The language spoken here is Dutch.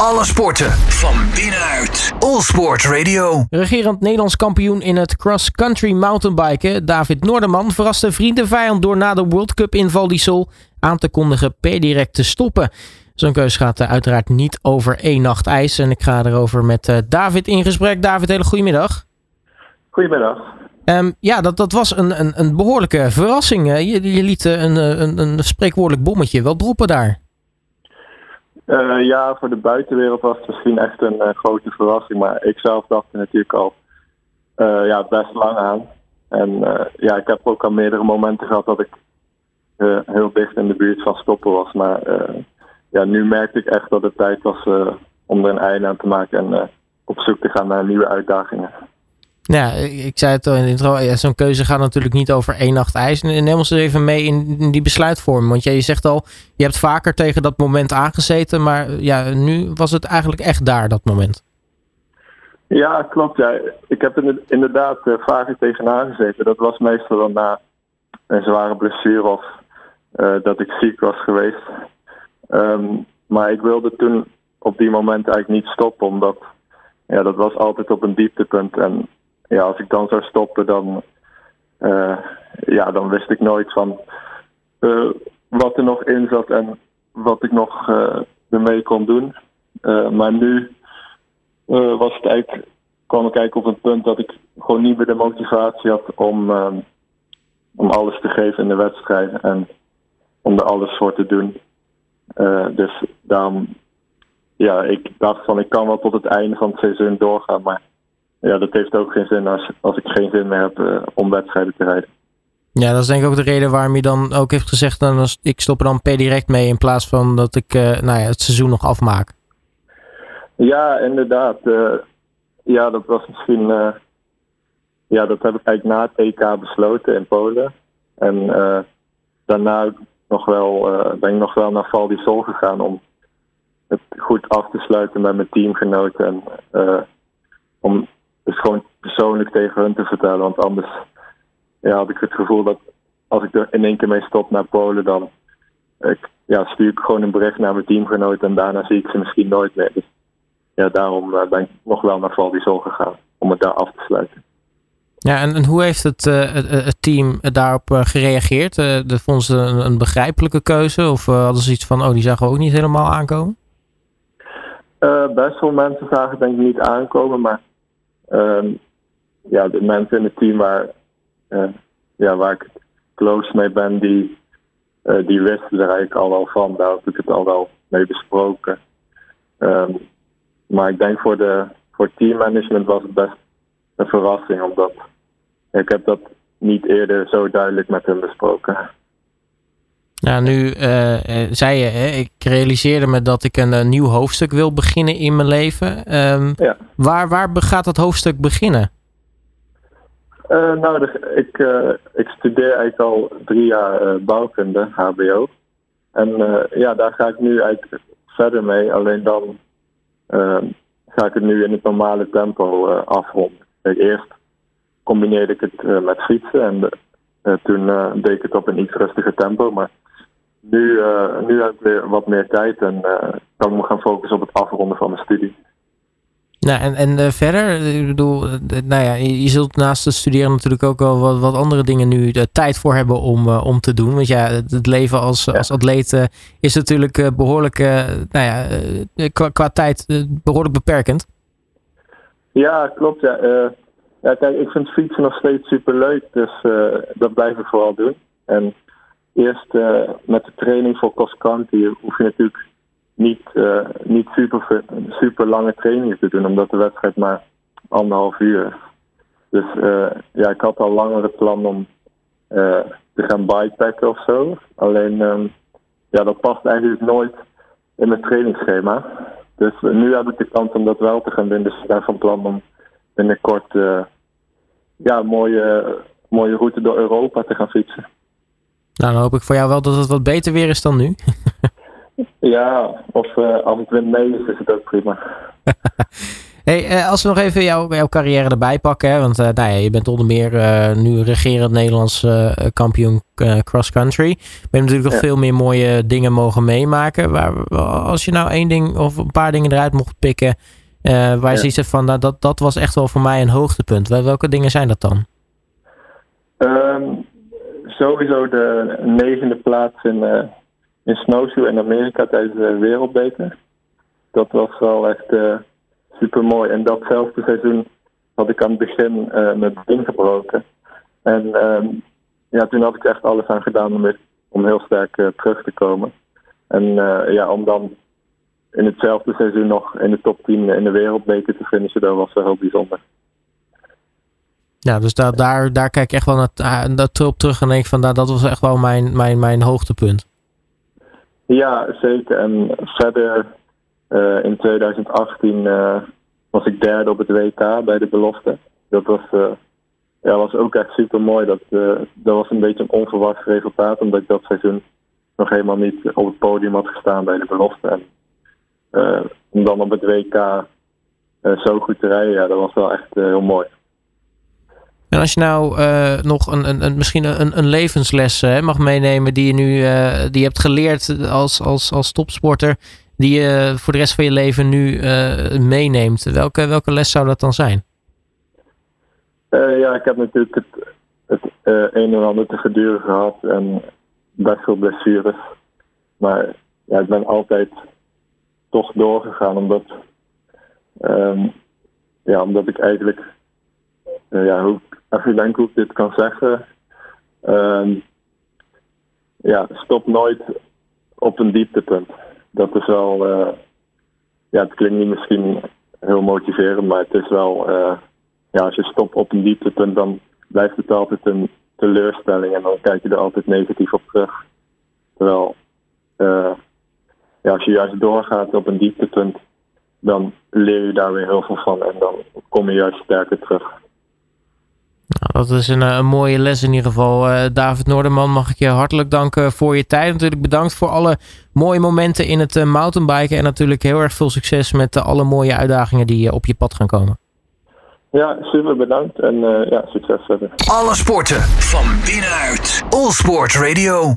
Alle sporten van binnenuit. All Sport Radio. Regerend Nederlands kampioen in het cross-country mountainbiken, David Noorderman, verraste vriend en vijand door na de World Cup in Val di Sol aan te kondigen per direct te stoppen. Zo'n keus gaat uh, uiteraard niet over één nacht ijs. En ik ga erover met uh, David in gesprek. David, hele goedemiddag. Goedemiddag. Um, ja, dat, dat was een, een, een behoorlijke verrassing. Je, je liet uh, een, een, een spreekwoordelijk bommetje wel droppen daar. Uh, ja, voor de buitenwereld was het misschien echt een uh, grote verrassing. Maar ik zelf dacht er natuurlijk al uh, ja, best lang aan. En ja, ik heb ook al meerdere momenten gehad dat ik heel dicht in de buurt van stoppen was. Maar ja, nu merkte ik echt dat het tijd was om er een einde aan te maken en op zoek te gaan naar nieuwe uitdagingen. Ja, ik zei het al in de intro. Ja, Zo'n keuze gaat natuurlijk niet over één nacht ijs. Neem ons even mee in die besluitvorming. Want ja, je zegt al, je hebt vaker tegen dat moment aangezeten. Maar ja, nu was het eigenlijk echt daar, dat moment. Ja, klopt. Ja. Ik heb inderdaad uh, vaker tegen aangezeten. Dat was meestal dan na een zware blessure of uh, dat ik ziek was geweest. Um, maar ik wilde toen op die moment eigenlijk niet stoppen. Omdat ja, dat was altijd op een dieptepunt. En ja, als ik dan zou stoppen, dan, uh, ja, dan wist ik nooit van uh, wat er nog in zat en wat ik nog uh, ermee kon doen. maar nu was het eigenlijk, kwam ik eigenlijk op een punt dat ik gewoon niet meer de motivatie had om, om alles te geven in de wedstrijd en om er alles voor te doen. dus daarom, ja, ik dacht van ik kan wel tot het einde van het seizoen doorgaan, maar ja, dat heeft ook geen zin als, als ik geen zin meer heb uh, om wedstrijden te rijden. Ja, dat is denk ik ook de reden waarom je dan ook heeft gezegd, dan, ik stop er dan per direct mee in plaats van dat ik uh, nou ja, het seizoen nog afmaak. Ja, inderdaad. Uh, ja, dat was misschien, ja, dat heb ik eigenlijk na het EK besloten in Polen. En daarna nog wel, ben ik nog wel naar Val di Sol gegaan om het goed af te sluiten met mijn teamgenoten. En om dus gewoon persoonlijk tegen hun te vertellen. Want anders ja, had ik het gevoel dat als ik er in één keer mee stop naar Polen, dan ik, ja, stuur ik gewoon een bericht naar mijn teamgenoot en daarna zie ik ze misschien nooit meer. Dus ja, daarom uh, ben ik nog wel naar Val Sol gegaan om het daar af te sluiten. Ja, en, en hoe heeft het, uh, het, het, team daarop uh, gereageerd? Uh, vonden ze een, een, begrijpelijke keuze? Of hadden ze iets van, oh, die zagen we ook niet helemaal aankomen? best veel mensen zagen denk ik niet aankomen, maar um, ja, de mensen in het team waar, uh, ja, waar ik close mee ben, die, uh, die wisten er eigenlijk al wel van. Daar heb ik het al wel mee besproken. Um, maar ik denk voor, de, voor teammanagement was het best een verrassing, omdat ik heb dat niet eerder zo duidelijk met hem besproken. Nou, nu uh, zei je, hè, ik realiseerde me dat ik een, een, nieuw hoofdstuk wil beginnen in mijn leven. Um, ja. waar, waar gaat dat hoofdstuk beginnen? Uh, nou, de, ik, uh, ik studeer eigenlijk al drie jaar bouwkunde, HBO. En ja, daar ga ik nu eigenlijk verder mee. Alleen dan ehm, ga ik het nu in het normale tempo afronden. Eerst combineerde ik het met fietsen en toen deed ik het op een iets rustiger tempo. Maar nu, uh, nu heb ik weer wat meer tijd en uh, kan ik me gaan focussen op het afronden van mijn studie. Nou, en, en uh, verder, ik bedoel, nou ja, je zult naast het studeren natuurlijk ook wel wat, wat andere dingen nu de tijd voor hebben om, om te doen. Want ja, het leven als, ja. als atleet is natuurlijk behoorlijk, nou ja, qua, qua tijd behoorlijk beperkend. Ja, klopt. Ja. ja, kijk, ik vind fietsen nog steeds super leuk, dus dat blijf ik vooral doen. En eerst uh, met de training voor cross country hoef je natuurlijk niet, uh, niet super, super lange trainingen te doen, omdat de wedstrijd maar anderhalf uur is. Dus uh, ja, ik had al langer het plan om te gaan bikepacken of zo. Alleen um, ja, dat past eigenlijk nooit in mijn trainingsschema. Dus nu heb ik de kans om dat wel te gaan doen. Dus ik ben van plan om binnenkort ja, een mooie, mooie route door Europa te gaan fietsen. Nou, dan hoop ik voor jou wel dat het wat beter weer is dan nu. ja, of uh, als het wind mee is, is het ook prima. Hey, als we nog even jouw, jouw carrière erbij pakken, hè, want nou ja, je bent onder meer nu regerend Nederlands kampioen cross country. Ben je natuurlijk nog veel meer mooie dingen mogen meemaken. Waar, als je nou één ding of een paar dingen eruit mocht pikken, waar je ja. ziet van, nou, dat, dat was echt wel voor mij een hoogtepunt. Welke dingen zijn dat dan? Um, sowieso de negende plaats in, uh, in snowshoe in Amerika tijdens de wereldbeker. Dat was wel echt uh, eh, super mooi. En datzelfde seizoen had ik aan het begin uh, mijn been gebroken. En um, ja, toen had ik echt alles aan gedaan om, om heel sterk terug te komen. En ja, om dan in hetzelfde seizoen nog in de top 10 in de wereldbeker te finishen, dat was wel heel bijzonder. Ja, dus daar, daar, daar kijk ik echt wel naar, op terug en denk van nou, dat was echt wel mijn, mijn, mijn hoogtepunt. Ja, zeker. En verder uh, in 2018 uh, was ik derde op het WK bij de belofte. Dat was, uh, ja, was ook echt super mooi. Dat, dat was een beetje een onverwacht resultaat, omdat ik dat seizoen nog helemaal niet op het podium had gestaan bij de belofte. En om dan op het WK zo goed te rijden, ja, dat was wel echt heel mooi. En als je nou uh, nog een, een, een, misschien een, een levensles uh, mag meenemen die je nu uh, die je hebt geleerd als, als, als topsporter, die je voor de rest van je leven nu meeneemt, welke, welke les zou dat dan zijn? ja, ik heb natuurlijk het, het een en ander te verduren gehad en best veel blessures. Maar ja, ik ben altijd toch doorgegaan omdat, um, ja, omdat ik eigenlijk ja, hoe, hoe ik dit kan zeggen. Uh, ja, stop nooit op een dieptepunt. Dat is wel, uh, ja, het klinkt niet misschien heel motiverend, maar het is wel, uh, ja, als je stopt op een dieptepunt, dan blijft het altijd een teleurstelling en dan kijk je er altijd negatief op terug. Terwijl, uh, ja, als je juist doorgaat op een dieptepunt, dan leer je daar weer heel veel van en dan kom je juist sterker terug. Dat is een, eh, een, mooie les in ieder geval. Uh, David Noorderman, mag ik je hartelijk danken voor je tijd. Natuurlijk bedankt voor alle mooie momenten in het uh, mountainbiken. En natuurlijk heel erg veel succes met alle mooie uitdagingen die op je pad gaan komen. Ja, super bedankt en ja, succes verder. Alle sporten van binnenuit. All Sport Radio.